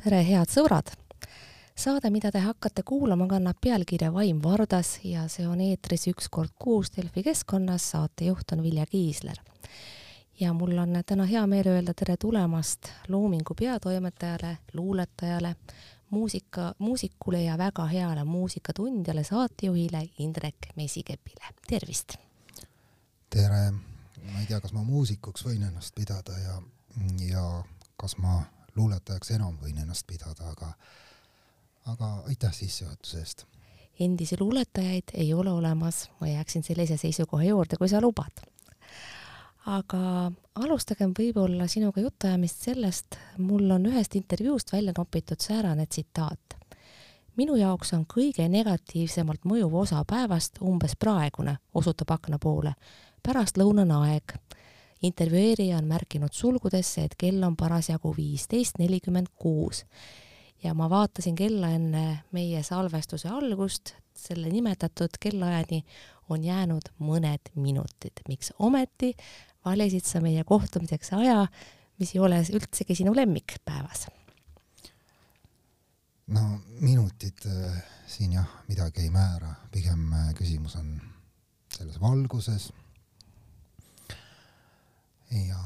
tere, head sõbrad! saade, mida te hakkate kuulama, kannab pealkirja Vaim Vardas ja see on eetris üks kord kuus Delfi keskkonnas, saatejuht on Vilja Kiisler. ja mul on täna hea meel öelda tere tulemast Loomingu peatoimetajale, luuletajale, muusika, muusikule ja väga heale muusikatundjale, saatejuhile Indrek Mesikepile, tervist! tere, ma ei tea, kas ma muusikuks võin ennast pidada ja, ja kas ma luuletajaks enam võin ennast pidada, aga, aga aitäh sissejuhatuse eest. endisi luuletajaid ei ole olemas, ma jääksin sellise seisukoha juurde, kui sa lubad. aga alustagem võib-olla sinuga jutuajamist sellest, mul on ühest intervjuust välja nopitud säärane tsitaat. minu jaoks on kõige negatiivsemalt mõjuv osa päevast umbes praegune, osutab akna poole, pärastlõunane aeg intervjueerija on märkinud sulgudesse, et kell on parasjagu viisteist nelikümmend kuus. Ja ma vaatasin kella enne meie salvestuse algust, selle nimetatud kellaajani on jäänud mõned minutid. miks ometi? Valisid sa meie kohtumiseks aja, mis ei ole üldsegi sinu lemmik päevas? no minutid äh, siin jah, midagi ei määra, pigem äh, küsimus on selles valguses ja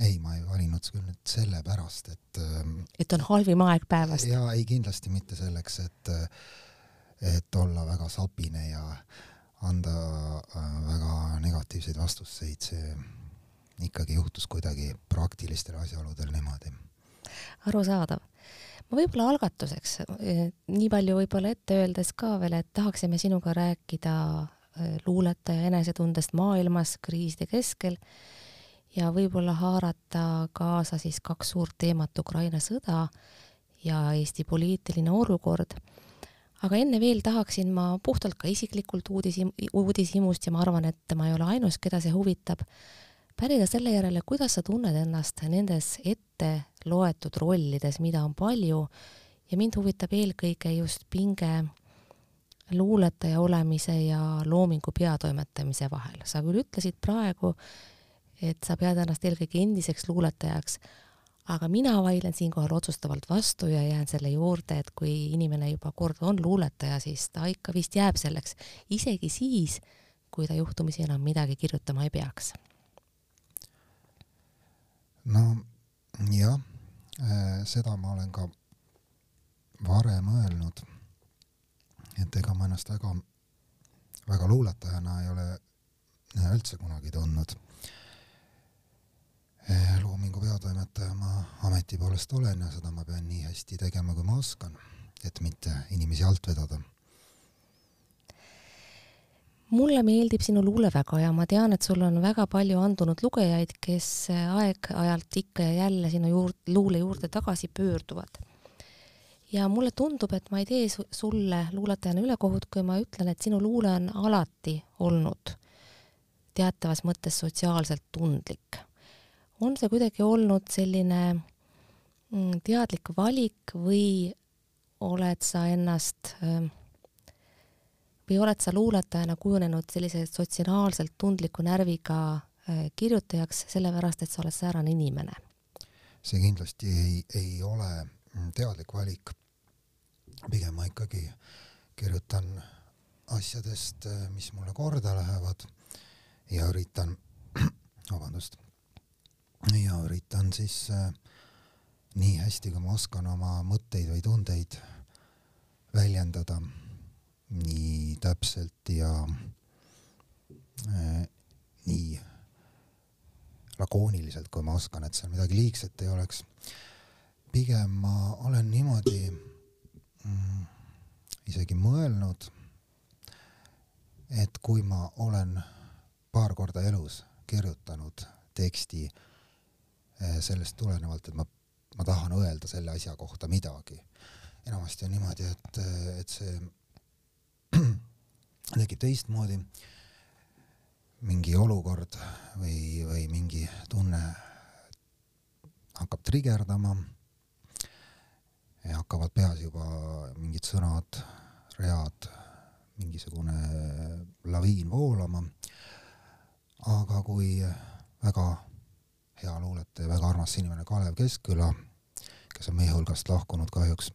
ei, ma ei valinud küll nüüd sellepärast, et ähm, et on halvim aeg päevast? jaa, ei kindlasti mitte selleks, et et olla väga sapine ja anda äh, väga negatiivseid vastuseid, see ikkagi juhtus kuidagi praktilistel asjaoludel niimoodi. arusaadav. ma võib-olla algatuseks, äh, nii palju võib-olla ette öeldes ka veel, et tahaksime sinuga rääkida Äh, luuletaja enesetundest maailmas kriiside keskel ja võib-olla haarata kaasa siis kaks suurt teemat, Ukraina sõda ja Eesti poliitiline olukord. aga enne veel tahaksin ma puhtalt ka isiklikult uudis, uudishimust ja ma arvan, et ma ei ole ainus, keda see huvitab, pärida selle järele, kuidas sa tunned ennast nendes ette loetud rollides, mida on palju ja mind huvitab eelkõige just pinge luuletaja olemise ja loomingu peatoimetamise vahel. sa küll ütlesid praegu, et sa pead ennast eelkõige endiseks luuletajaks, aga mina vaidlen siinkohal otsustavalt vastu ja jään selle juurde, et kui inimene juba kord on luuletaja, siis ta ikka vist jääb selleks, isegi siis, kui ta juhtumisi enam midagi kirjutama ei peaks. no jah, äh, seda ma olen ka varem öelnud et ega ma ennast väga, väga luuletajana ei ole üldse kunagi tundnud. Eh, loomingu peatoimetaja ma ameti poolest olen ja seda ma pean nii hästi tegema, kui ma oskan, et mitte inimesi alt vedada mulle meeldib sinu luule väga ja ma tean, et sul on väga palju andunud lugejaid, kes aeg-ajalt ikka ja jälle sinu juurde, luule juurde tagasi pöörduvad ja mulle tundub, et ma ei tee su sulle luuletajana ülekohut, kui ma ütlen, et sinu luule on alati olnud teatavas mõttes sotsiaalselt tundlik. on see kuidagi olnud selline mm, teadlik valik või oled sa ennast ähm, või oled sa luuletajana kujunenud sellise sotsiaalselt tundliku närviga äh, kirjutajaks, sellepärast et sa oled säärane inimene? see kindlasti ei, ei ole teadlik valik. Pigem ma ikkagi kirjutan asjadest, mis mulle korda lähevad ja üritan, vabandust, ja üritan siis äh, nii hästi, kui ma oskan oma mõtteid või tundeid väljendada nii täpselt ja äh, nii lakooniliselt, kui ma oskan, et seal midagi liigset ei oleks. Pigem ma olen niimoodi isegi mõelnud, et kui ma olen paar korda elus kirjutanud teksti eh, sellest tulenevalt, et ma, ma tahan öelda selle asja kohta midagi. enamasti on niimoodi, et, et see tekib teistmoodi, mingi olukord või, või mingi tunne hakkab trigerdama ja hakkavad peas juba mingid sõnad, read, mingisugune laviin voolama. aga kui väga hea luuletaja, väga armas inimene Kalev Keskküla, kes on meie hulgast lahkunud kahjuks,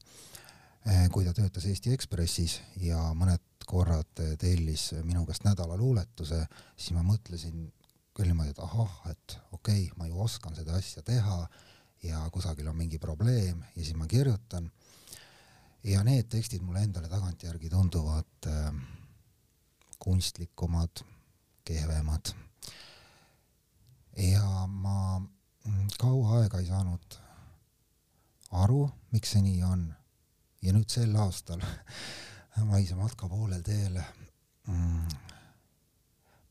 eh, kui ta töötas Eesti Ekspressis ja mõned korrad tellis minu käest nädalaluuletuse, siis ma mõtlesin küll niimoodi, et ahah, et okei okay,, ma ju oskan seda asja teha ja kusagil on mingi probleem ja siis ma kirjutan. ja need tekstid mulle endale tagantjärgi tunduvad äh, kunstlikumad, kehvemad. ja ma mm, kaua aega ei saanud aru, miks see nii on. ja nüüd sel aastal maise matka poolel teel mm,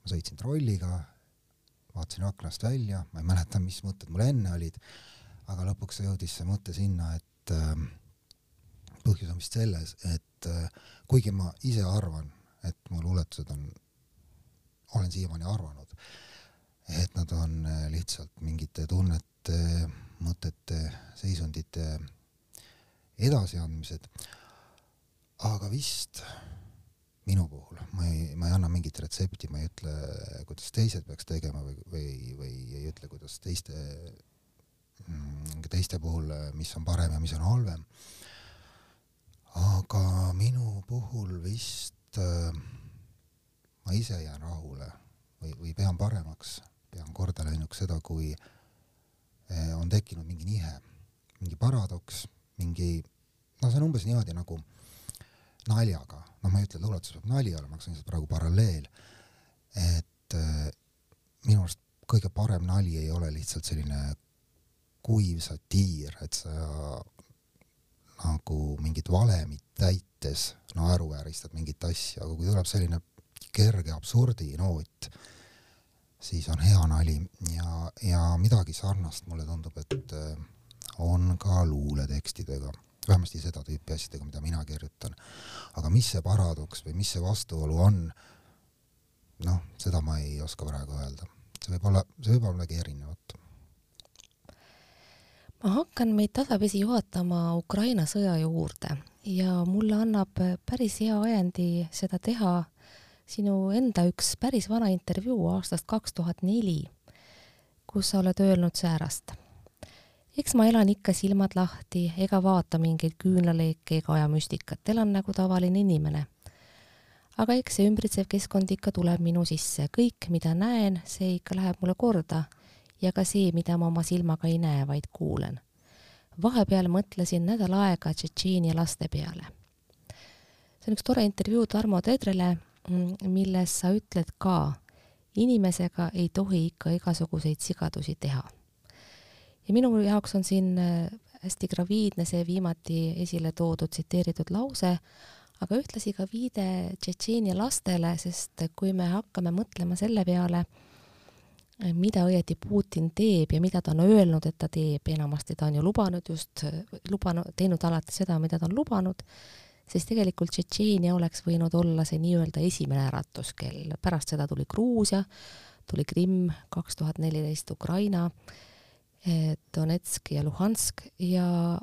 ma sõitsin trolliga, vaatasin aknast välja, ma ei mäleta, mis mõtted mul enne olid, aga lõpuks jõudis see mõte sinna, et äh, põhjus on vist selles, et äh, kuigi ma ise arvan, et mu luuletused on, olen siiamaani arvanud, et nad on äh, lihtsalt mingite tunnete, mõtete, seisundite edasiandmised, aga vist minu puhul ma ei, ma ei anna mingit retsepti, ma ei ütle, kuidas teised peaks tegema või, või, või ei ütle, kuidas teiste, teiste puhul, mis on parem ja mis on halvem. aga minu puhul vist äh, ma ise jään rahule või, või pean paremaks, pean korda läinuks seda, kui äh, on tekkinud mingi nihe, mingi paradoks, mingi, no see on umbes niimoodi nagu naljaga, noh, ma ei ütle, et luuletus peab nali olema, aga see on lihtsalt praegu paralleel, et äh, minu arust kõige parem nali ei ole lihtsalt selline kuiv satiir, et sa nagu mingit valemit täites naeruvääristad mingit asja, aga kui tuleb selline kerge absurdinoot, siis on hea nali. Ja, ja midagi sarnast mulle tundub, et äh, on ka luuletekstidega, vähemasti seda tüüpi asjadega, mida mina kirjutan. aga mis see paradoks või mis see vastuolu on, noh, seda ma ei oska praegu öelda. see võib olla, see võib olla midagi erinevat ma hakkan meid tasapisi juhatama Ukraina sõja juurde ja mulle annab päris hea ajendi seda teha sinu enda üks päris vana intervjuu aastast kaks tuhat neli, kus sa oled öelnud säärast. eks ma elan ikka silmad lahti ega vaata mingeid küünlaleeke ega aja müstikat, elan nagu tavaline inimene. aga eks see ümbritsev keskkond ikka tuleb minu sisse, kõik, mida näen, see ikka läheb mulle korda ja ka see, mida ma oma silmaga ei näe, vaid kuulen. vahepeal mõtlesin nädal aega Tšetšeenia laste peale. see on üks tore intervjuu Tarmo Tedrele, mm, milles sa ütled ka, inimesega ei tohi ikka igasuguseid sigadusi teha. ja minu jaoks on siin äh, hästi graviidne see viimati esile toodud tsiteeritud lause, aga ühtlasi ka viide Tšetšeenia lastele, sest kui me hakkame mõtlema selle peale, mida õieti Putin teeb ja mida ta on öelnud, et ta teeb, enamasti ta on ju lubanud just, lubanud, teinud alati seda, mida ta on lubanud, siis tegelikult Tšetšeenia oleks võinud olla see nii-öelda esimene äratuskell, pärast seda tuli Gruusia, tuli Krimm, kaks tuhat neliteist Ukraina, eh, Donetsk ja Luhansk ja,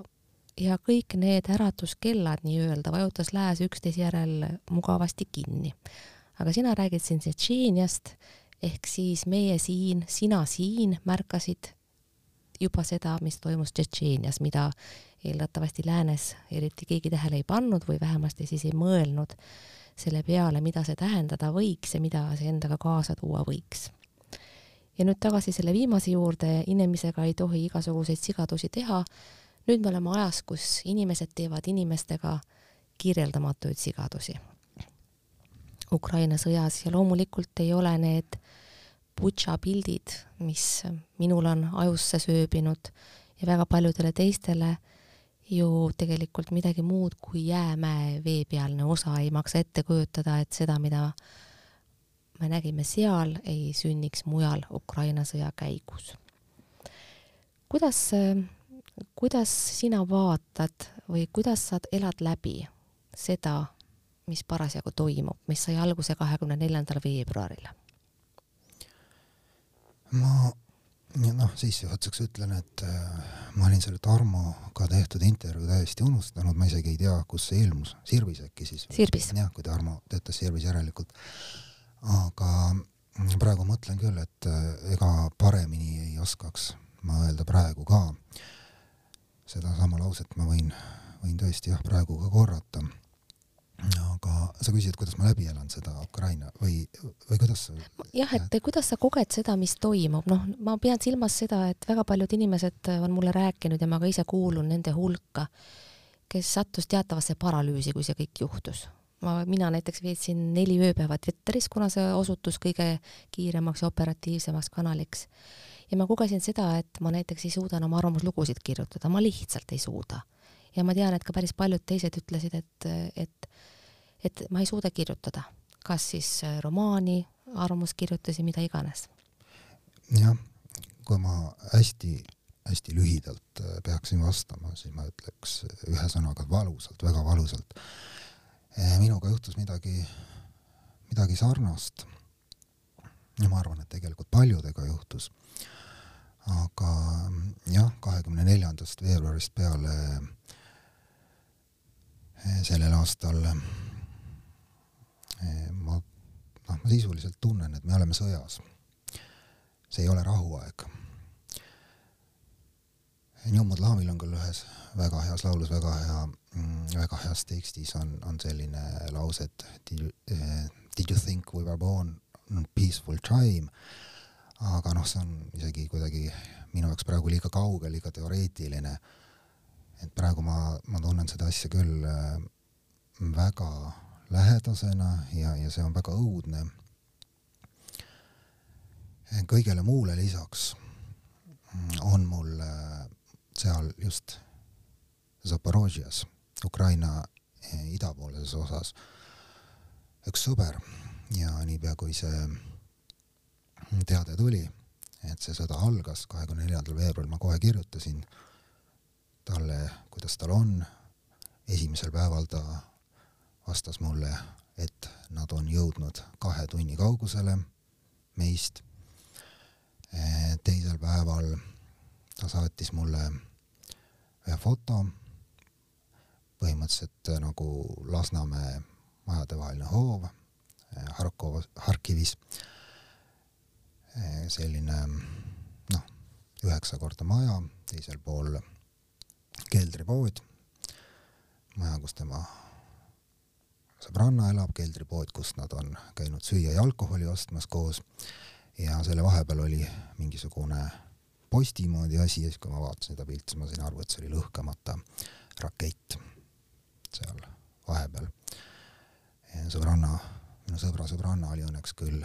ja kõik need äratuskellad nii-öelda vajutas lääs üksteise järel mugavasti kinni. aga sina räägid siin Tšetšeeniast ehk siis meie siin, sina siin märkasid juba seda, mis toimus Tšetšeenias, mida eeldatavasti läänes eriti keegi tähele ei pannud või vähemasti siis ei mõelnud selle peale, mida see tähendada võiks ja mida see endaga kaasa tuua võiks. ja nüüd tagasi selle viimase juurde, inimesega ei tohi igasuguseid sigadusi teha. nüüd me oleme ajas, kus inimesed teevad inimestega kirjeldamatuid sigadusi Ukraina sõjas ja loomulikult ei ole need Butša pildid, mis minul on ajusse sööbinud ja väga paljudele teistele ju tegelikult midagi muud kui jäämäe veepealne osa, ei maksa ette kujutada, et seda, mida me nägime seal, ei sünniks mujal Ukraina sõja käigus. kuidas, kuidas sina vaatad või kuidas sa elad läbi seda, mis parasjagu toimub, mis sai alguse kahekümne neljandal veebruaril? Ma noh, sissejuhatuseks ütlen, et äh, ma olin selle Tarmoga tehtud intervjuu täiesti unustanud, ma isegi ei tea, kus see ilmus, Sirbis äkki siis? Sirbis. jah, kui Tarmo töötas Sirbis järelikult. aga praegu mõtlen küll, et äh, ega paremini ei oskaks ma öelda praegu ka. sedasama lauset ma võin, võin tõesti jah, praegu ka korrata. Aga sa küsisid, kuidas ma läbi elan seda Ukraina või, või kuidas sa? jah, et kuidas sa koged seda, mis toimub, noh, ma pean silmas seda, et väga paljud inimesed on mulle rääkinud ja ma ka ise kuulun nende hulka, kes sattus teatavasse paralüüsi, kui see kõik juhtus ma, mina näiteks veetsin neli ööpäeva Twitteris, kuna see osutus kõige kiiremaks ja operatiivsemaks kanaliks. ja ma kogesin seda, et ma näiteks ei suuda enam arvamuslugusid kirjutada, ma lihtsalt ei suuda. Ja ma tean, et ka päris paljud teised ütlesid, et, et, et ma ei suuda kirjutada, kas siis romaani, arvamuskirjutusi, mida iganes. jah, kui ma hästi hästi lühidalt peaksin vastama, siis ma ütleks ühe sõnaga valusalt, väga valusalt minuga juhtus midagi, midagi sarnast. ja ma arvan, et tegelikult paljudega juhtus. aga jah, kahekümne neljandast veebruarist peale sellel aastal ma, noh, ma sisuliselt tunnen, et me oleme sõjas. see ei ole rahuaeg. Njumud Laamil on küll ühes väga heas laulus väga hea Mm, väga heas tekstis on, on selline lause, et did you, did you think we were born on peaceful time, aga noh, see on isegi kuidagi minu jaoks praegu liiga kauge, liiga teoreetiline. Et praegu ma, ma tunnen seda asja küll äh, väga lähedasena ja, ja see on väga õudne. kõigele muule lisaks on mul äh, seal just Zaporožias Ukraina eh, idapoolses osas üks sõber ja niipea kui see teade tuli, et see sõda algas, kahekümne neljandal veebruaril ma kohe kirjutasin talle, kuidas tal on. esimesel päeval ta vastas mulle, et nad on jõudnud kahe tunni kaugusele meist. Teisel päeval ta saatis mulle ühe foto põhimõtteliselt nagu Lasnamäe majadevaheline hoov Harkov, Harkivis. Selline noh, üheksa korda maja, teisel pool keldripood, maja, kus tema sõbranna elab, keldripood, kus nad on käinud süüa ja alkoholi ostmas koos. Ja selle vahepeal oli mingisugune posti moodi asi ja siis, kui ma vaatasin seda pilti, siis ma sain aru, et see oli lõhkemata rakett seal vahepeal. sõbranna, minu sõbra sõbranna oli õnneks küll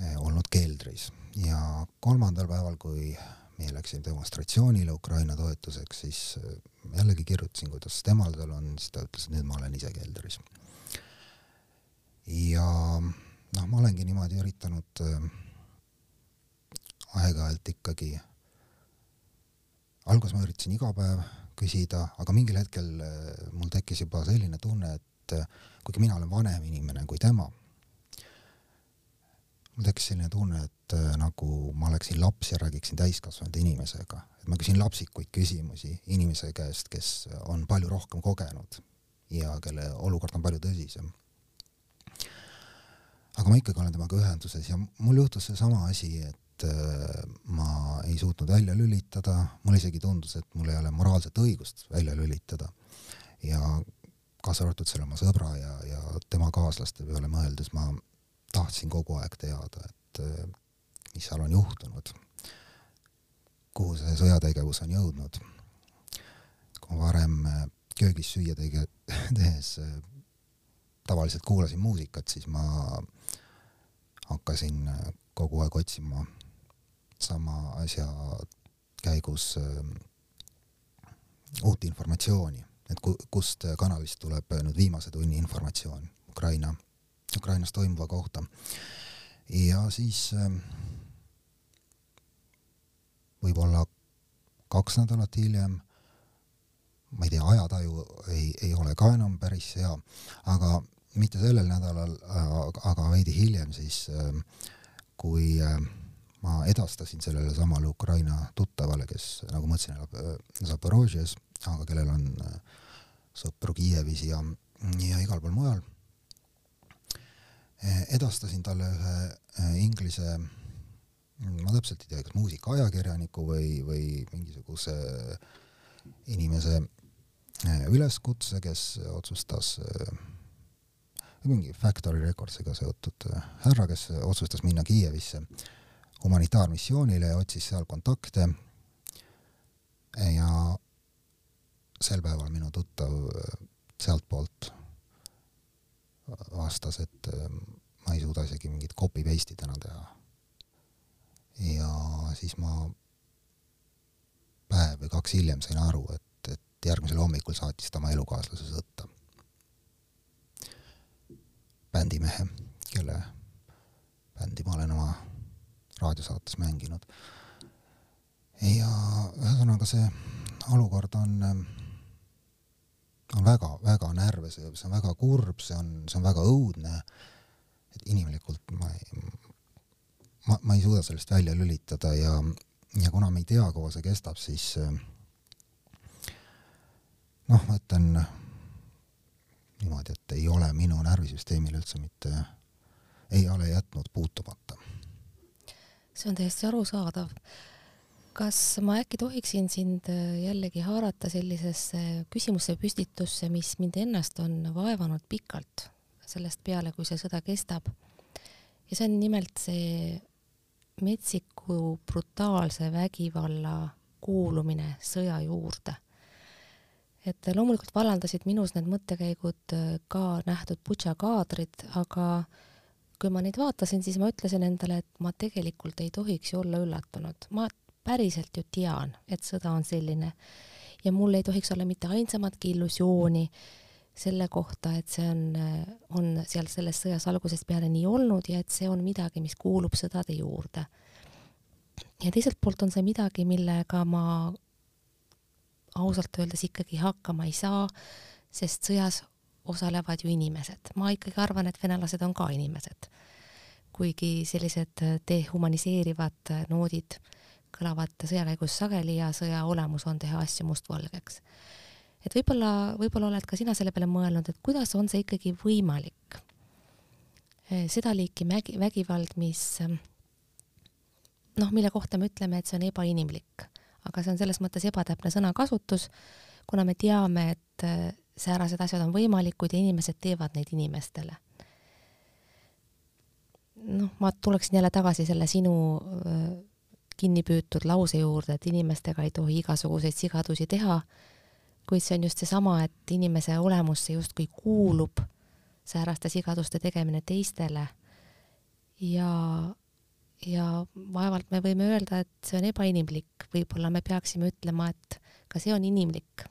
eh, olnud keldris. Ja kolmandal päeval, kui meie läksime demonstratsioonile Ukraina toetuseks, siis eh, jällegi kirjutasin, kuidas temal seal on, siis ta ütles, et nüüd ma olen ise keldris. ja noh, ma olengi niimoodi üritanud äh, aeg-ajalt ikkagi, alguses ma üritasin iga päev küsida, aga mingil hetkel äh, mul tekkis juba selline tunne, et äh, kuigi mina olen vanem inimene kui tema, mul tekkis selline tunne, et äh, nagu ma oleksin laps ja räägiksin täiskasvanud inimesega, et ma küsin lapsikuid küsimusi inimese käest, kes on palju rohkem kogenud ja kelle olukord on palju tõsisem. aga ma ikkagi olen temaga ühenduses ja mul juhtus seesama asi, et äh, ma ei suutnud välja lülitada, mulle isegi tundus, et mul ei ole moraalset õigust välja lülitada. ja kaasa arvatud selle oma sõbra ja, ja tema kaaslaste peale mõeldes ma tahtsin kogu aeg teada, et äh, mis seal on juhtunud, kuhu see sõjategevus on jõudnud. kui ma varem äh, köögis süüa tege-, tehes tavaliselt kuulasin muusikat, siis ma hakkasin kogu aeg otsima sama asja käigus äh, uut informatsiooni, et ku, kust kanalist tuleb nüüd viimase tunni informatsioon? Ukraina, Ukrainas toimuva kohta. ja siis äh, võib-olla kaks nädalat hiljem, ma ei tea, ajataju ei, ei ole ka enam päris hea, aga mitte sellel nädalal, aga veidi hiljem siis, äh, kui äh, ma edastasin sellele samale Ukraina tuttavale, kes nagu ma ütlesin, elab äh, Zaporožjes, aga kellel on äh, sõpru Kiievis ja, ja igal pool mujal. E, edastasin talle ühe äh, inglise ma täpselt ei tea, kas muusikaajakirjaniku või, või mingisuguse inimese äh, üleskutse, kes otsustas mingi Factory Recordsiga seotud härra, kes otsustas minna Kiievisse humanitaarmissioonile ja otsis seal kontakte. ja sel päeval minu tuttav sealtpoolt vastas, et ma ei suuda isegi mingit copy paste'i täna teha. ja siis ma päev või kaks hiljem sain aru, et, et järgmisel hommikul saatis ta oma elukaaslase sõtta. bändimehe, kelle bändi ma olen oma raadiosaates mänginud. ja ühesõnaga see olukord on on väga-väga närve, see, see on väga kurb, see on, see on väga õudne. et inimlikult ma ei, ma, ma ei suuda sellest välja lülitada ja, ja kuna me ei tea, kaua see kestab, siis noh, ma ütlen niimoodi, et ei ole minu närvisüsteemile üldse mitte, ei ole jätnud puutumata. see on täiesti arusaadav kas ma äkki tohiksin sind äh, jällegi haarata sellisesse küsimuse püstitusse, mis mind ennast on vaevanud pikalt sellest peale, kui see sõda kestab. ja see on nimelt see metsiku brutaalse vägivalla kuulumine sõja juurde. et loomulikult vallandasid minus need mõttekäigud äh, ka nähtud Butša kaadrid, aga kui ma neid vaatasin, siis ma ütlesin endale, et ma tegelikult ei tohiks ju olla üllatunud. ma päriselt ju tean, et sõda on selline ja mul ei tohiks olla mitte ainsamatki illusiooni selle kohta, et see on, on seal selles sõjas algusest peale nii olnud ja et see on midagi, mis kuulub sõdade juurde. ja teiselt poolt on see midagi, millega ma ausalt öeldes ikkagi hakkama ei saa, sest sõjas osalevad ju inimesed. ma ikkagi arvan, et venelased on ka inimesed. kuigi sellised dehumaniseerivad noodid äh, kõlavad sõja käigus sageli ja sõja olemus on teha asju mustvalgeks. et võib-olla, võib-olla oled ka sina selle peale mõelnud, et kuidas on see ikkagi võimalik? Eh, seda liiki mägi, vägivald, mis noh, mille kohta me ütleme, et see on ebainimlik, aga see on selles mõttes ebatäpne sõnakasutus, kuna me teame, et eh, säärased asjad on võimalikud ja inimesed teevad neid inimestele noh, ma tuleksin jälle tagasi selle sinu öö, kinni püütud lause juurde, et inimestega ei tohi igasuguseid sigadusi teha, kuid see on just seesama, et inimese olemusse justkui kuulub sääraste sigaduste tegemine teistele ja, ja vaevalt me võime öelda, et see on ebainimlik, võib-olla me peaksime ütlema, et ka see on inimlik.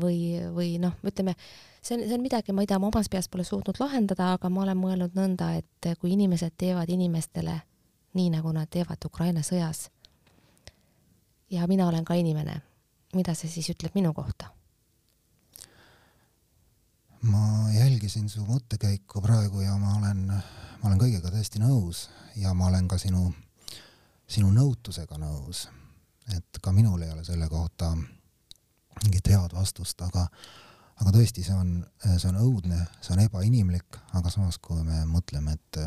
või, või noh, ütleme, see on, see on midagi, tea, ma omas peas pole suutnud lahendada, aga ma olen mõelnud nõnda, et kui inimesed teevad inimestele nii nagu nad teevad Ukraina sõjas. ja mina olen ka inimene. mida see siis ütleb minu kohta? ma jälgisin su mõttekäiku praegu ja ma olen, ma olen kõigega täiesti nõus ja ma olen ka sinu, sinu nõutusega nõus. et ka minul ei ole selle kohta mingit head vastust, aga, aga tõesti, see on, see on õudne, see on ebainimlik, aga samas, kui me mõtleme, et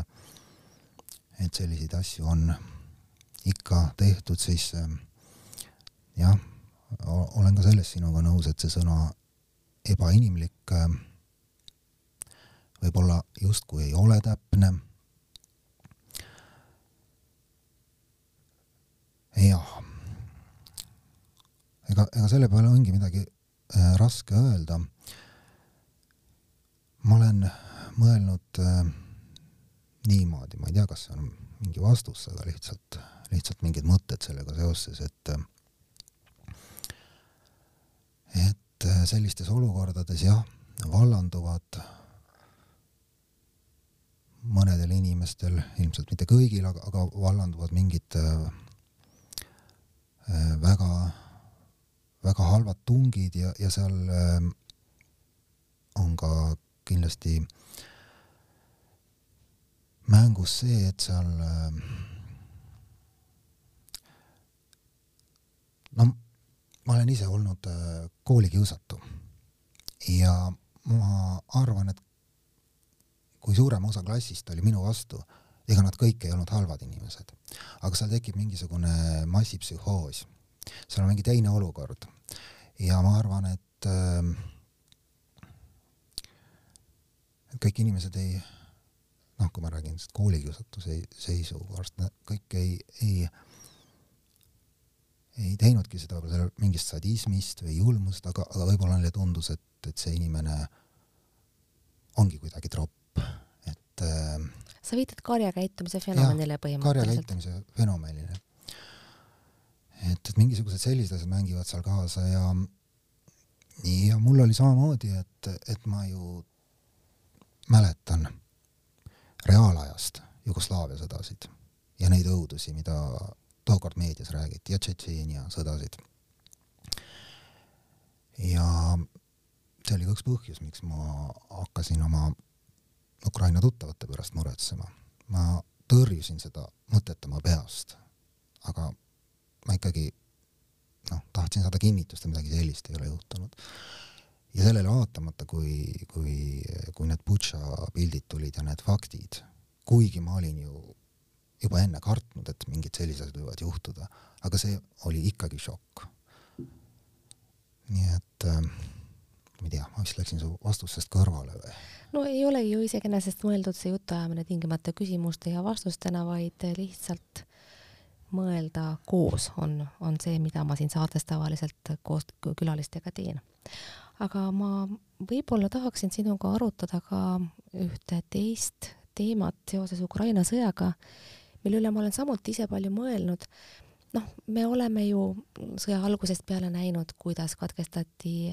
et selliseid asju on ikka tehtud, siis ähm, jah, olen ka selles sinuga nõus, et see sõna ebainimlik ähm, võib-olla justkui ei ole täpne. jah, ega, ega selle peale ongi midagi äh, raske öelda. ma olen mõelnud äh, niimoodi, ma ei tea, kas see on mingi vastus, aga lihtsalt, lihtsalt mingid mõtted sellega seoses, et et sellistes olukordades jah, vallanduvad mõnedel inimestel, ilmselt mitte kõigil, aga, aga vallanduvad mingid väga, väga halvad tungid ja, ja seal äh, on ka kindlasti äh, mängus see, et seal ähm, no ma olen ise olnud äh, koolikiusatu. Ja ma arvan, et kui suurem osa klassist oli minu vastu, ega nad kõik ei olnud halvad inimesed, aga seal tekib mingisugune massipsühhoos, seal on mingi teine olukord. Ja ma arvan, et äh, kõik inimesed ei noh, kui ma räägin koolikiusatuse seisukohast, kõik ei, ei ei teinudki seda võib-olla mingist sadismist või julmust, aga, aga võib-olla neile tundus, et, et see inimene ongi kuidagi tropp, et äh, sa viitad karjakäitumise fenomenile põhimõtteliselt? karjakäitumise fenomenile. et, et mingisugused sellised asjad mängivad seal kaasa ja ja mul oli samamoodi, et, et ma ju mäletan reaalajast Jugoslaavia sõdasid ja neid õudusi, mida tookord meedias räägiti ja Tšetšeenia sõdasid. ja see oli ka üks põhjus, miks ma hakkasin oma Ukraina tuttavate pärast muretsema. ma tõrjusin seda mõtet oma peast, aga ma ikkagi noh, tahtsin saada kinnitust, et midagi sellist ei ole juhtunud. Ja sellele vaatamata, kui, kui, kui need Butša pildid tulid ja need faktid, kuigi ma olin ju juba enne kartnud, et mingid sellised võivad juhtuda, aga see oli ikkagi šokk. nii et äh, ma ei tea, ma vist läksin su vastusest kõrvale või? no ei olegi ju iseenesest mõeldud see jutuajamine tingimata küsimuste ja vastustena, vaid lihtsalt mõelda koos on, on see, mida ma siin saates tavaliselt koos külalistega teen. Aga ma võib-olla tahaksin sinuga arutada ka ühte teist teemat seoses Ukraina sõjaga mille üle ma olen samuti ise palju mõelnud. noh, me oleme ju sõja algusest peale näinud, kuidas katkestati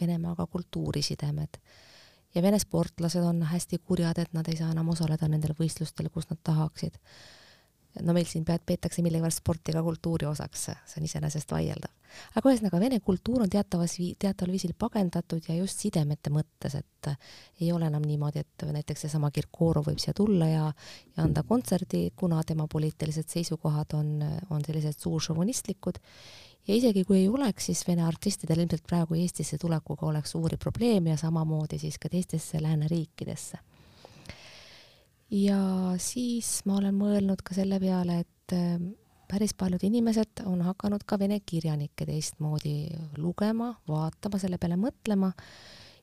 Venemaaga kultuurisidemed ja Vene sportlased on hästi kurjad, et nad ei saa enam osaleda nendel võistlustel, kus nad tahaksid no meil siin pead, peetakse millegipärast sporti ka kultuuri osaks, see on iseenesest vaieldav. aga ühesõnaga, vene kultuur on teatavas, teataval viisil pagendatud ja just sidemete mõttes, et ei ole enam niimoodi, et näiteks seesama Kirkorov võib siia tulla ja, ja anda kontserdi, kuna tema poliitilised seisukohad on, on sellised suuršovinistlikud ja isegi kui ei oleks, siis vene artistidel ilmselt praegu Eestisse tulekuga oleks suuri probleeme ja samamoodi siis ka teistesse lääneriikidesse ja siis ma olen mõelnud ka selle peale, et ähm, päris paljud inimesed on hakanud ka vene kirjanikke teistmoodi lugema, vaatama, selle peale mõtlema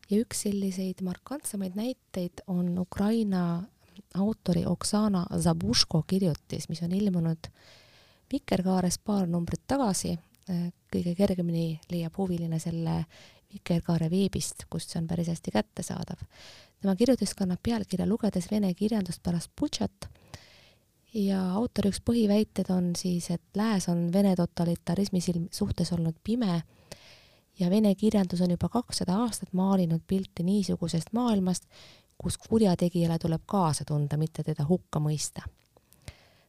ja üks selliseid markantsemaid näiteid on Ukraina autori Oksana Zabuško kirjutis, mis on ilmunud Vikerkaares paar numbrit tagasi. Äh, kõige kergemini leiab huviline selle Vikerkaare veebist, kust see on päris hästi kättesaadav tema kirjutis kannab pealkirja Lugedes vene kirjandust pärast Butšat ja autori üks põhiväited on siis, et lääs on Vene totalitarismi silm suhtes olnud pime. Ja vene kirjandus on juba kakssada aastat maalinud pilti niisugusest maailmast, kus kurjategijale tuleb kaasa tunda, mitte teda hukka mõista.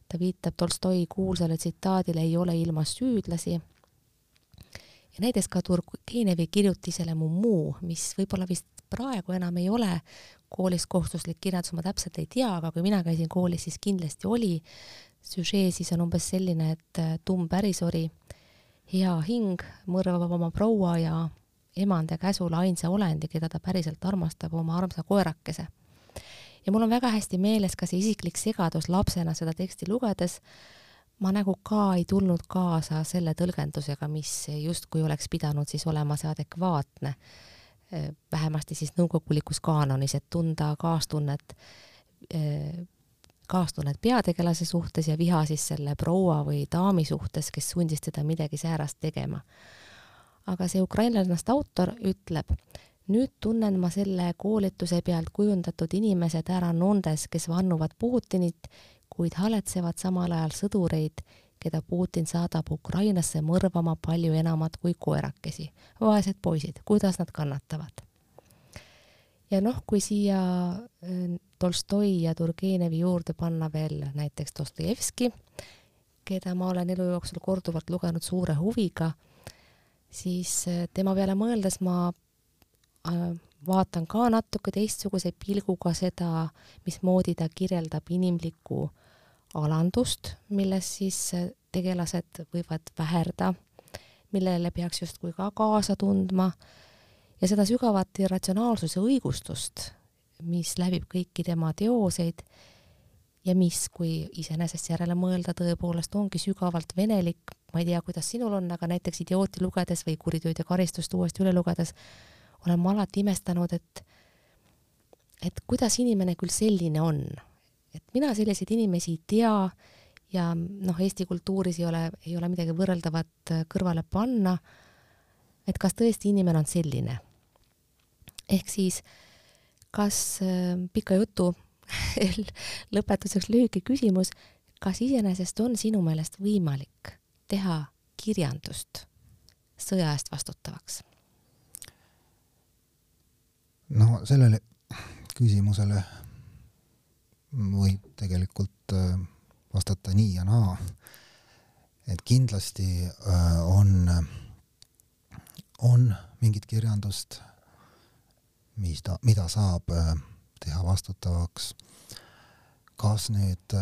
ta viitab Tolstoi kuulsale tsitaadile Ei ole ilmas süüdlasi ja näiteks ka Turgenevi kirjutisele Mumu, mis võib-olla vist praegu enam ei ole koolis kohustuslik kirjandus, ma täpselt ei tea, aga kui mina käisin koolis, siis kindlasti oli. süžee siis on umbes selline, et äh, tumm pärisori, hea hing mõrvab oma proua ja emande käsul ainsa olendi, keda ta päriselt armastab, oma armsa koerakese. ja mul on väga hästi meeles ka see isiklik segadus lapsena seda teksti lugedes, ma nagu ka ei tulnud kaasa selle tõlgendusega, mis justkui oleks pidanud siis olema see adekvaatne vähemasti siis nõukogulikus kaanonis, et tunda kaastunnet, äh, kaastunnet peategelase suhtes ja viha siis selle proua või daami suhtes, kes sundis teda midagi säärast tegema. aga see ukrainlannast autor ütleb, nüüd tunnen ma selle koolituse pealt kujundatud inimesed ära nondes, kes vannuvad Putinit, kuid haletsevad samal ajal sõdureid keda Putin saadab Ukrainasse mõrvama palju enamat kui koerakesi. vaesed poisid, kuidas nad kannatavad? ja noh, kui siia äh, Tolstoi ja Turgenevi juurde panna veel näiteks Dostojevski, keda ma olen elu jooksul korduvalt lugenud suure huviga, siis äh, tema peale mõeldes ma äh, vaatan ka natuke teistsuguse pilguga seda, mismoodi ta kirjeldab inimlikku alandust, milles siis äh, tegelased võivad väherda, millele peaks justkui ka kaasa tundma ja seda sügavat irratsionaalsuse õigustust, mis läbib kõiki tema teoseid ja mis, kui iseenesest järele mõelda, tõepoolest ongi sügavalt venelik, ma ei tea, kuidas sinul on, aga näiteks Idiooti lugedes või Kuritööd ja karistust uuesti üle lugedes olen ma alati imestanud, et et kuidas inimene küll selline on. Et mina selliseid inimesi ei tea ja noh, Eesti kultuuris ei ole, ei ole midagi võrreldavat kõrvale panna, et kas tõesti inimene on selline. ehk siis, kas äh, pika jutu lõpetuseks lühike küsimus, kas iseenesest on sinu meelest võimalik teha kirjandust sõja eest vastutavaks? no sellele küsimusele võib tegelikult äh, vastata nii ja naa. et kindlasti äh, on, on mingit kirjandust, mis ta, mida saab äh, teha vastutavaks. kas nüüd,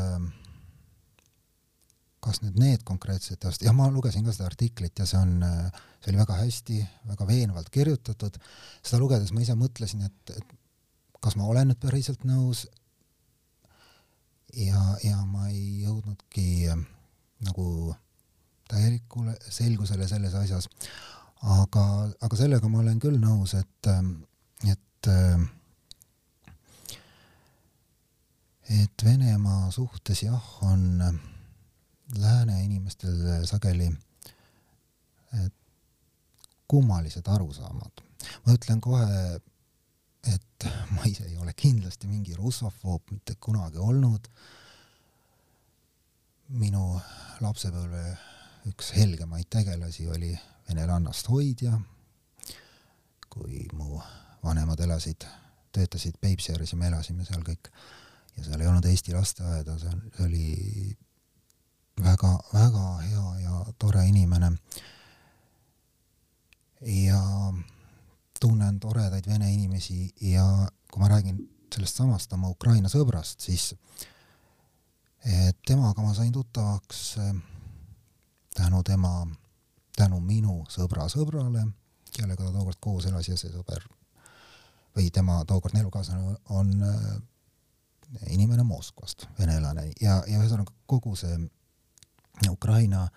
kas nüüd need konkreetsed teost-, jah, ma lugesin ka seda artiklit ja see on, see oli väga hästi, väga veenvalt kirjutatud. seda lugedes ma ise mõtlesin, et, et kas ma olen nüüd päriselt nõus. Ja, ja ma ei jõudnudki äh, nagu täielikule selgusele selles asjas. aga, aga sellega ma olen küll nõus, et, äh, et et Venemaa suhtes jah, on äh, lääne inimestel sageli kummalised arusaamad. ma ütlen kohe, et ma ise ei ole kindlasti mingi russofoob mitte kunagi olnud. minu lapsepõlve üks helgemaid tegelasi oli venelannast hoidja. kui mu vanemad elasid, töötasid Peipsi ääres ja me elasime seal kõik ja seal ei olnud Eesti lasteaeda, see oli väga-väga hea ja tore inimene. ja tunnen toredaid vene inimesi ja kui ma räägin sellest samast oma Ukraina sõbrast, siis temaga ma sain tuttavaks eh, tänu tema, tänu minu sõbra sõbrale, kellega ta tookord koos elas ja see sõber või tema tookordne elukaaslane on, eh, inimene Moskvast, venelane. Ja, ja ühesõnaga kogu see Ukraina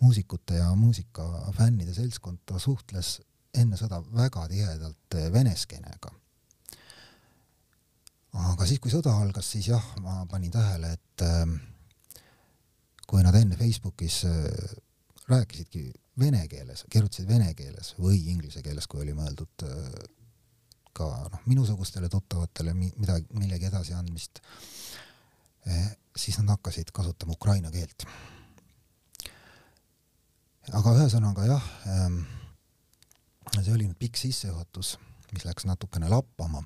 muusikute ja muusikafännide seltskond, ta suhtles enne sõda väga tihedalt vene skeenega. aga siis, kui sõda algas, siis jah, ma panin tähele, et äh, kui nad enne Facebookis äh, rääkisidki vene keeles, kirjutasid vene keeles või inglise keeles, kui oli mõeldud ka noh, minusugustele tuttavatele midagi, millegi edasiandmist eh,, siis nad hakkasid kasutama ukraina keelt. aga ühesõnaga jah ähm,, see oli pikk sissejuhatus, mis läks natukene lappama,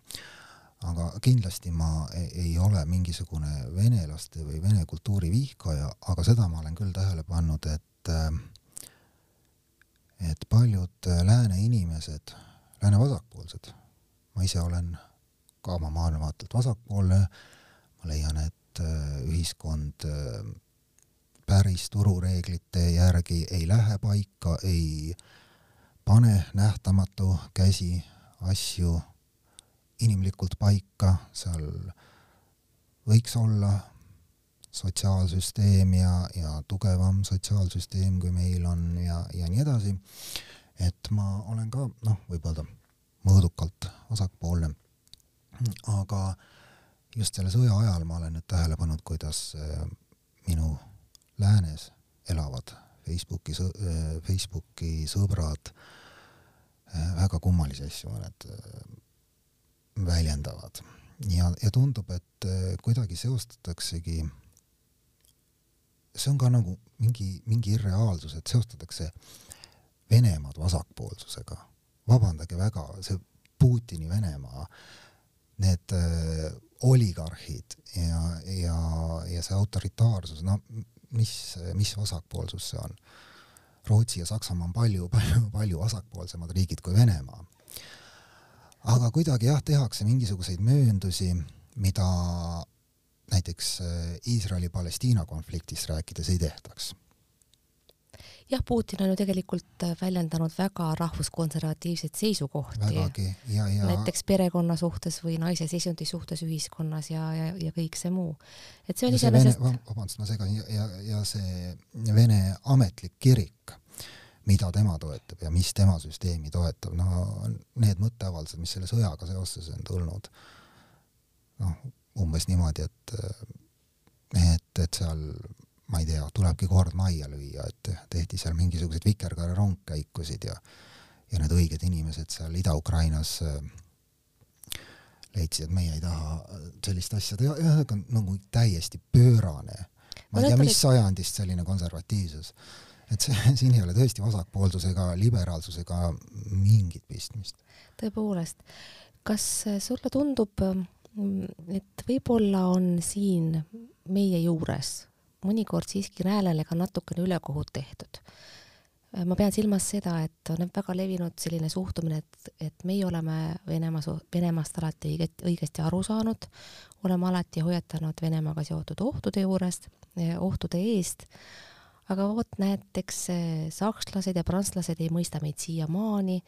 aga kindlasti ma ei, ei ole mingisugune venelaste või vene kultuuri vihkaja, aga seda ma olen küll tähele pannud, et äh, et paljud lääne inimesed, lääne vasakpoolsed ma ise olen ka oma maailmavaatelt vasakpoolne, ma leian, et äh, ühiskond äh, päris turureeglite järgi ei lähe paika, ei pane nähtamatu käsi asju inimlikult paika, seal võiks olla sotsiaalsüsteem ja, ja tugevam sotsiaalsüsteem, kui meil on ja, ja nii edasi. et ma olen ka noh, võib öelda mõõdukalt vasakpoolne. aga just selle sõja ajal ma olen nüüd tähele pannud, kuidas äh, minu läänes elavad Facebooki, äh, Facebooki sõbrad äh, väga kummalisi asju need väljendavad. Ja, ja tundub, et kuidagi seostataksegi, see on ka nagu mingi, mingi irreaalsus, et seostatakse Venemaad vasakpoolsusega. Vabandage väga, see Putini Venemaa, need äh, oligarhid ja, ja, ja see autoritaarsus, no mis, mis vasakpoolsus see on? Rootsi ja Saksamaa on palju, palju, palju vasakpoolsemad riigid kui Venemaa. aga kuidagi jah, tehakse mingisuguseid mööndusi, mida näiteks äh, Iisraeli-Palestiina konfliktist rääkides ei tehtaks jah, Putin on ju tegelikult väljendanud väga rahvuskonservatiivseid seisukohti. näiteks perekonna suhtes või naise seisundi suhtes ühiskonnas ja, ja, ja kõik see muu. et see on iseenesest vabandust, ma segan, ja, ja, ja see Vene ametlik kirik mida tema toetab ja mis tema süsteemi toetab, no need mõtteavaldused, mis selle sõjaga seoses on tulnud, noh, umbes niimoodi, et et, et seal ma ei tea, tulebki kord majja lüüa, et tehti seal mingisuguseid vikerkaare rongkäikusid ja ja need õiged inimesed seal Ida-Ukrainas äh, leidsid, et meie ei taha sellist asja teha, ühesõnaga nagu täiesti pöörane. ma ei tea, mis sajandist selline konservatiivsus et see, siin ei ole tõesti vasakpoolsusega, liberaalsusega mingit pistmist. tõepoolest, kas sulle tundub, et võib-olla on siin meie juures mõnikord siiski häälele ka natukene ülekohut tehtud? ma pean silmas seda, et on väga levinud selline suhtumine, et, et meie oleme Venemaa, Venemaast alati õiget, õigesti aru saanud, oleme alati hoiatanud Venemaaga seotud ohtude juurest, ohtude eest aga vot näiteks eh, sakslased ja prantslased ei mõista meid siiamaani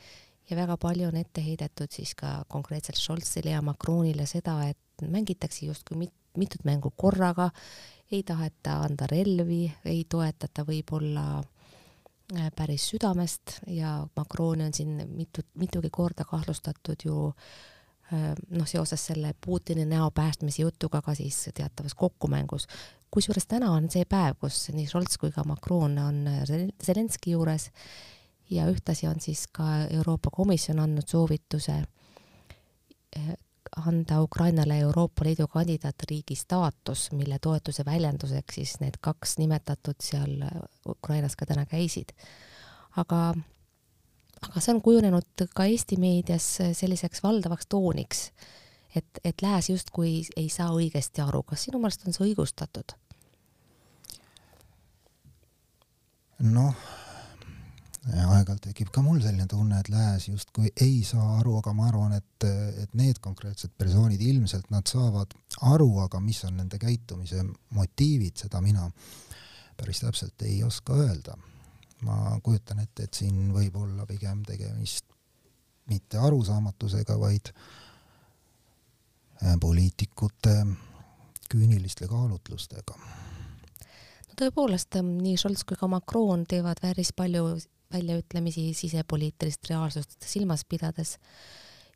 ja väga palju on ette heidetud siis ka konkreetselt Scholzile ja Macronile seda, et mängitakse justkui mit, mitut mängu korraga, ei taheta anda relvi, ei toetata võib-olla eh, päris südamest ja Macroni on siin mitu, mitugi korda kahtlustatud ju eh, noh, seoses selle Putini näo päästmise jutuga ka siis teatavas kokkumängus. Kusjuures täna on see päev, kus nii Scholz kui ka Macron on Zelenski juures ja ühtlasi on siis ka Euroopa Komisjon andnud soovituse eh, anda Ukrainale Euroopa Liidu kandidaatriigi staatus, mille toetuse väljenduseks siis need kaks nimetatud seal Ukrainas ka täna käisid. aga, aga see on kujunenud ka Eesti meedias selliseks valdavaks tooniks et, et lääs justkui ei saa õigesti aru, kas sinu meelest on see õigustatud? noh, aeg-ajalt tekib ka mul selline tunne, et lääs justkui ei saa aru, aga ma arvan, et, et need konkreetsed persoonid ilmselt nad saavad aru, aga mis on nende käitumise motiivid, seda mina päris täpselt ei oska öelda. ma kujutan ette, et siin võib olla pigem tegemist mitte arusaamatusega, vaid äh, poliitikute küüniliste kaalutlustega. tõepoolest, nii Scholz kui ka Macron teevad päris palju väljaütlemisi sisepoliitilist reaalsust silmas pidades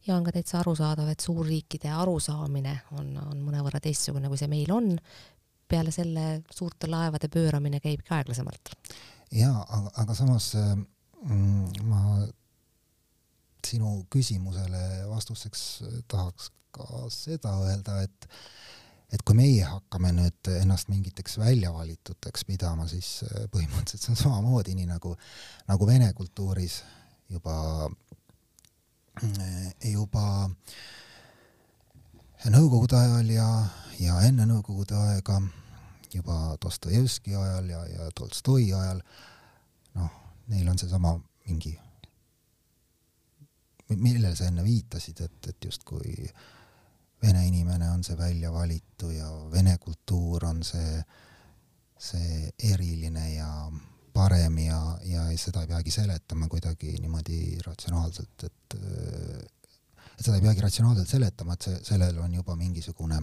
ja on ka täitsa arusaadav, et suurriikide arusaamine on, on mõnevõrra teistsugune, kui see meil on. peale selle suurte laevade pööramine käibki aeglasemalt. jaa, aga, aga samas mm, ma sinu küsimusele vastuseks tahaks ka seda öelda, et et kui meie hakkame nüüd ennast mingiteks väljavalituteks pidama, siis äh, põhimõtteliselt see on samamoodi, nii nagu, nagu vene kultuuris juba, äh, juba nõukogude ajal ja, ja enne nõukogude aega, juba Dostojevski ajal ja, ja Tolstoi ajal, noh, neil on seesama mingi, millele sa enne viitasid, et, et justkui äh, vene inimene on see välja valitu ja vene kultuur on see, see eriline ja parem ja, ja seda ei peagi seletama kuidagi niimoodi ratsionaalselt, et et seda ei peagi ratsionaalselt seletama, et see, sellel on juba mingisugune,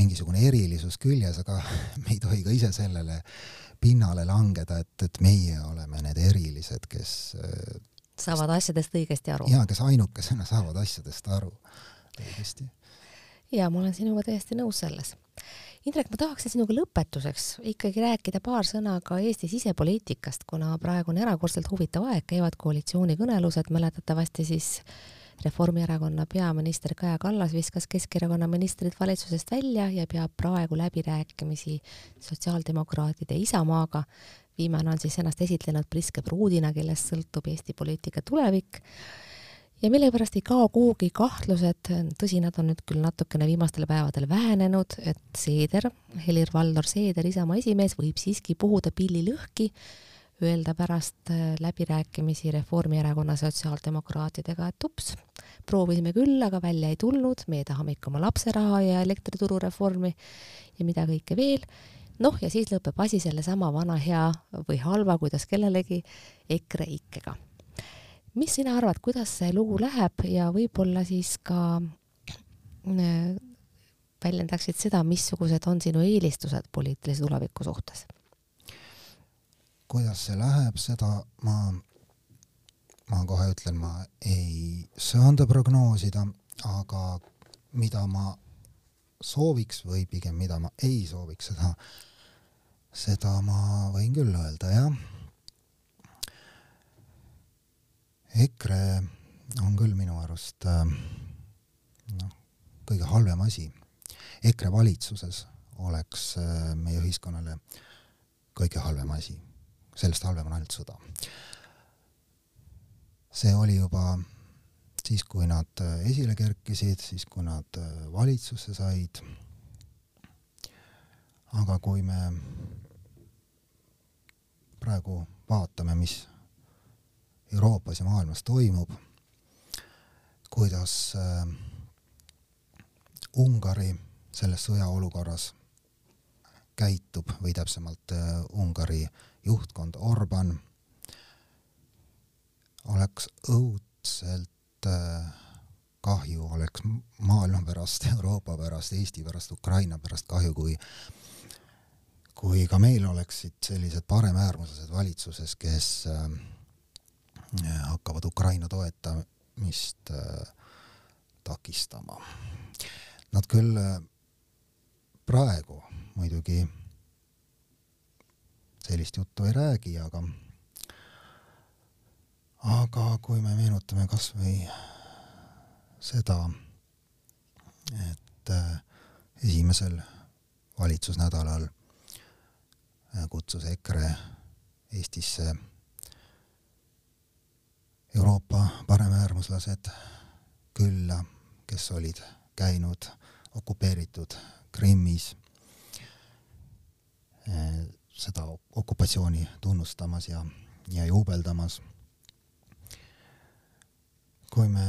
mingisugune erilisus küljes, aga me ei tohi ka ise sellele pinnale langeda, et, et meie oleme need erilised, kes saavad asjadest õigesti aru. jaa, kes ainukesena saavad asjadest aru õigesti. ja ma olen sinuga täiesti nõus selles. Indrek, ma tahaksin sinuga lõpetuseks ikkagi rääkida paar sõna ka Eesti sisepoliitikast, kuna praegu on erakordselt huvitav aeg, käivad koalitsioonikõnelused, mäletatavasti siis Reformierakonna peaminister Kaja Kallas viskas Keskerakonna ministrid valitsusest välja ja peab praegu läbirääkimisi sotsiaaldemokraatide Isamaaga. viimane on siis ennast esitlenud priske pruudina, kellest sõltub Eesti poliitika tulevik ja millegipärast ei kao kuhugi kahtlused, tõsi, nad on nüüd küll natukene viimastel päevadel vähenenud, et Seeder, Helir-Valdor Seeder, Isamaa esimees, võib siiski puhuda pilli lõhki, öelda pärast äh, läbirääkimisi Reformierakonna sotsiaaldemokraatidega, et ups, proovisime küll, aga välja ei tulnud, meie tahame ikka oma lapseraha ja elektrituru reformi ja mida kõike veel. Noh, ja siis lõpeb asi sellesama vana hea või halva, kuidas kellelegi, EKRE ikkega. Mis sina arvad, kuidas see lugu läheb ja võib-olla siis ka äh, väljendaksid seda, missugused on sinu eelistused poliitilise tuleviku suhtes? kuidas see läheb, seda ma, ma kohe ütlen, ma ei söanda prognoosida, aga mida ma sooviks või pigem mida ma ei sooviks, seda, seda ma võin küll öelda, jah. EKRE on küll minu arust äh, noh, kõige halvem asi. EKRE valitsuses oleks äh, meie ühiskonnale kõige halvem asi, sellest halvem on ainult sõda. see oli juba siis, kui nad äh, esile kerkisid, siis kui nad valitsusse said. aga kui me praegu vaatame, mis Euroopas ja maailmas toimub, kuidas äh, Ungari selles sõjaolukorras käitub või täpsemalt äh, Ungari juhtkond Orban oleks õudselt äh, kahju, oleks maailma pärast, Euroopa pärast, Eesti pärast, Ukraina pärast kahju, kui kui ka meil oleksid sellised paremäärmuslased valitsuses, kes äh, hakkavad Ukraina toetamist äh, takistama. Nad küll äh, praegu muidugi sellist juttu ei räägi, aga aga kui me meenutame kas või seda, et äh, esimesel valitsusnädalal kutsus EKRE Eestisse Euroopa paremäärmuslased külla, kes olid käinud okupeeritud Krimmis äh, seda okupatsiooni tunnustamas ja, ja juubeldamas. Kui me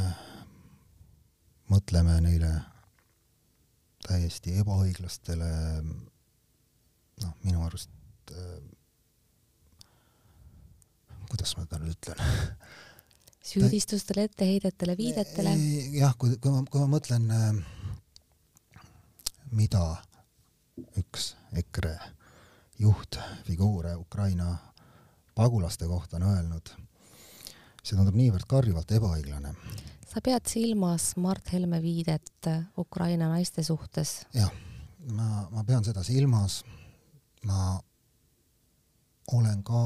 mõtleme neile täiesti ebaõiglastele noh, minu arust äh, kuidas ma seda nüüd ütlen süüdistustele, etteheidetele, viidetele? jah, kui, kui ma, kui ma mõtlen, äh, mida üks EKRE juhtfiguure Ukraina pagulaste kohta on öelnud see tundub niivõrd karjuvalt ebaõiglane. sa pead silmas Mart Helme viidet Ukraina naiste suhtes? jah, ma, ma pean seda silmas. ma olen ka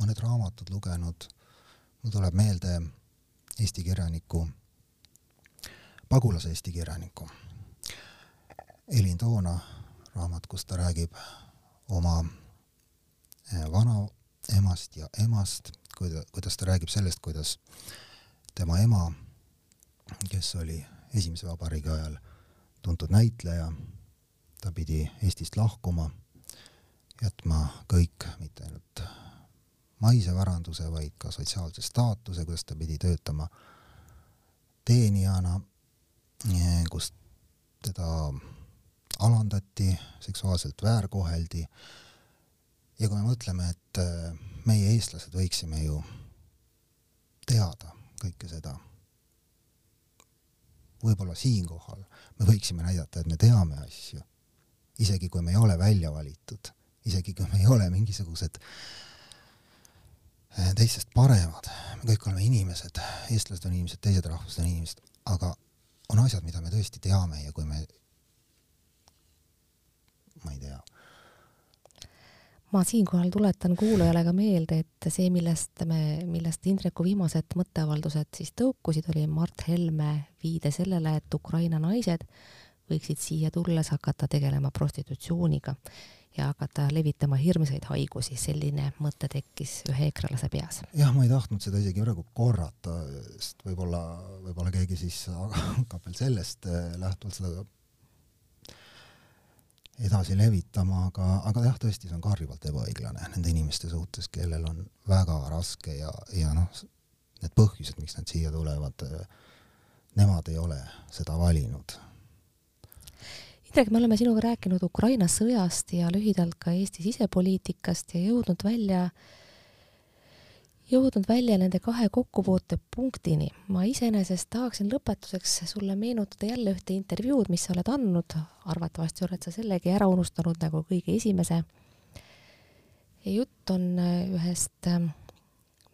mõned raamatud lugenud. Mul tuleb meelde Eesti kirjaniku, pagulase Eesti kirjaniku Elin Toona raamat, kus ta räägib oma eh, vanaemast ja emast kuidas ta räägib sellest, kuidas tema ema, kes oli Esimese Vabariigi ajal tuntud näitleja, ta pidi Eestist lahkuma, jätma kõik, mitte ainult maise varanduse, vaid ka sotsiaalse staatuse, kuidas ta pidi töötama teenijana, kus teda alandati, seksuaalselt väärkoheldi. ja kui me mõtleme, et meie, eestlased, võiksime ju teada kõike seda. võib-olla siinkohal me võiksime näidata, et me teame asju, isegi kui me ei ole välja valitud, isegi kui me ei ole mingisugused eh, teistest paremad, me kõik oleme inimesed, eestlased on inimesed, teised rahvused on inimesed, aga on asjad, mida me tõesti teame ja kui me, ma ei tea. Ma siinkohal tuletan kuulajale ka meelde, et see, millest me, millest Indreku viimased mõtteavaldused siis tõukusid, oli Mart Helme viide sellele, et Ukraina naised võiksid siia tulles hakata tegelema prostitutsiooniga ja hakata levitama hirmsaid haigusi, selline mõte tekkis ühe ekralase peas. jah, ma ei tahtnud seda isegi praegu korrata, sest võib-olla, võib-olla keegi siis hakkab veel sellest eh, lähtuvalt seda edasi levitama, aga, aga jah, tõesti, see on karjuvalt ebaõiglane nende inimeste suhtes, kellel on väga raske ja, ja noh, need põhjused, miks nad siia tulevad, nemad ei ole seda valinud. Indrek, me oleme sinuga rääkinud Ukraina sõjast ja lühidalt ka Eesti sisepoliitikast ja jõudnud välja, jõudnud välja nende kahe kokkupuutepunktini. ma iseenesest tahaksin lõpetuseks sulle meenutada jälle ühte intervjuud, mis sa oled andnud, arvatavasti oled sa sellegi ära unustanud nagu kõige esimese. jutt on ühest ähm,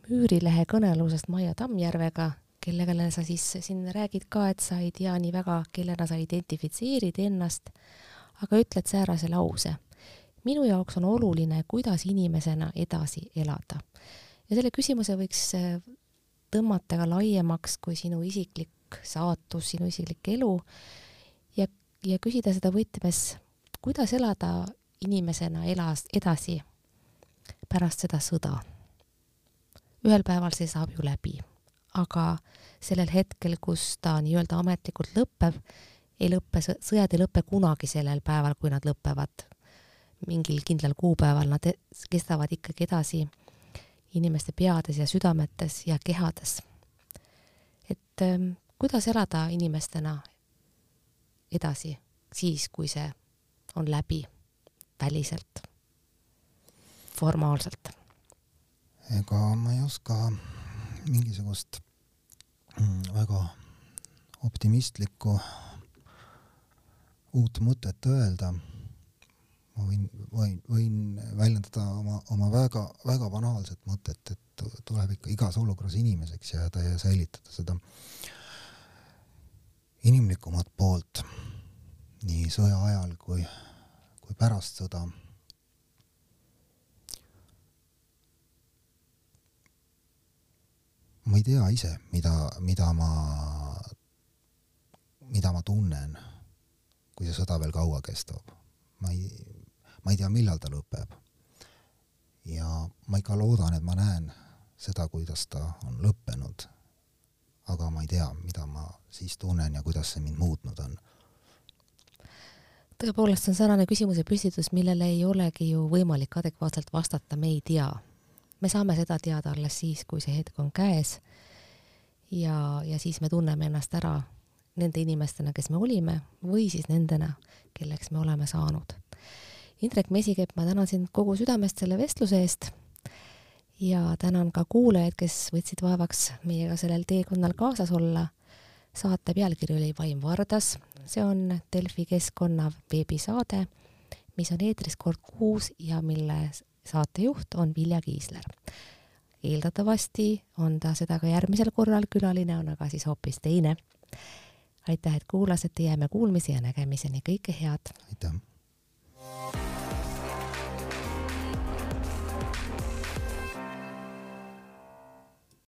Müürilehe kõnelusest Maia Tammjärvega, kellega sa siis siin räägid ka, et sa ei tea nii väga, kellena sa identifitseerid ennast, aga ütled säärase lause. minu jaoks on oluline, kuidas inimesena edasi elada. ja selle küsimuse võiks äh, tõmmata ka laiemaks kui sinu isiklik saatus, sinu isiklik elu ja, ja küsida seda võtmes, kuidas elada inimesena elas edasi pärast seda sõda ühel päeval see saab ju läbi, aga sellel hetkel, kus ta nii-öelda ametlikult lõpeb, ei lõppe, sõjad ei lõpe kunagi sellel päeval, kui nad lõpevad mingil kindlal kuupäeval, nad e-, kestavad ikkagi edasi inimeste peades ja südametes ja kehades. et ähm, kuidas elada inimestena edasi siis, kui see on läbi väliselt, formaalselt ega ma ei oska mingisugust mm, väga optimistlikku uut mõtet öelda. ma võin, võin, võin väljendada oma, oma väga, väga banaalset mõtet, et tuleb ikka igas olukorras inimeseks jääda ja säilitada seda inimlikumat poolt nii sõja ajal kui, kui pärast sõda ma ei tea ise, mida, mida ma, mida ma tunnen, kui see sõda veel kaua kestab. ma ei, ma ei tea, millal ta lõpeb. ja ma ikka loodan, et ma näen seda, kuidas ta on lõppenud. aga ma ei tea, mida ma siis tunnen ja kuidas see mind muutnud on tõepoolest, see on säärane küsimuse püstitus, millele ei olegi ju võimalik adekvaatselt vastata, me ei tea me saame seda teada alles siis, kui see hetk on käes. ja, ja siis me tunneme ennast ära nende inimestena, kes me olime või siis nendena, kelleks me oleme saanud. Indrek Mesikepp, ma tänan sind kogu südamest selle vestluse eest ja tänan ka kuulajaid, kes võtsid vaevaks meiega sellel teekonnal kaasas olla. saate pealkiri oli Vaim Vardas, see on Delfi keskkonna veebisaade, mis on eetris kord kuus ja mille saatejuht on Vilja Kiisler. eeldatavasti on ta seda ka järgmisel korral, külaline on aga siis hoopis teine. aitäh, et kuulasite, jääme kuulmise ja nägemiseni, kõike head! aitäh!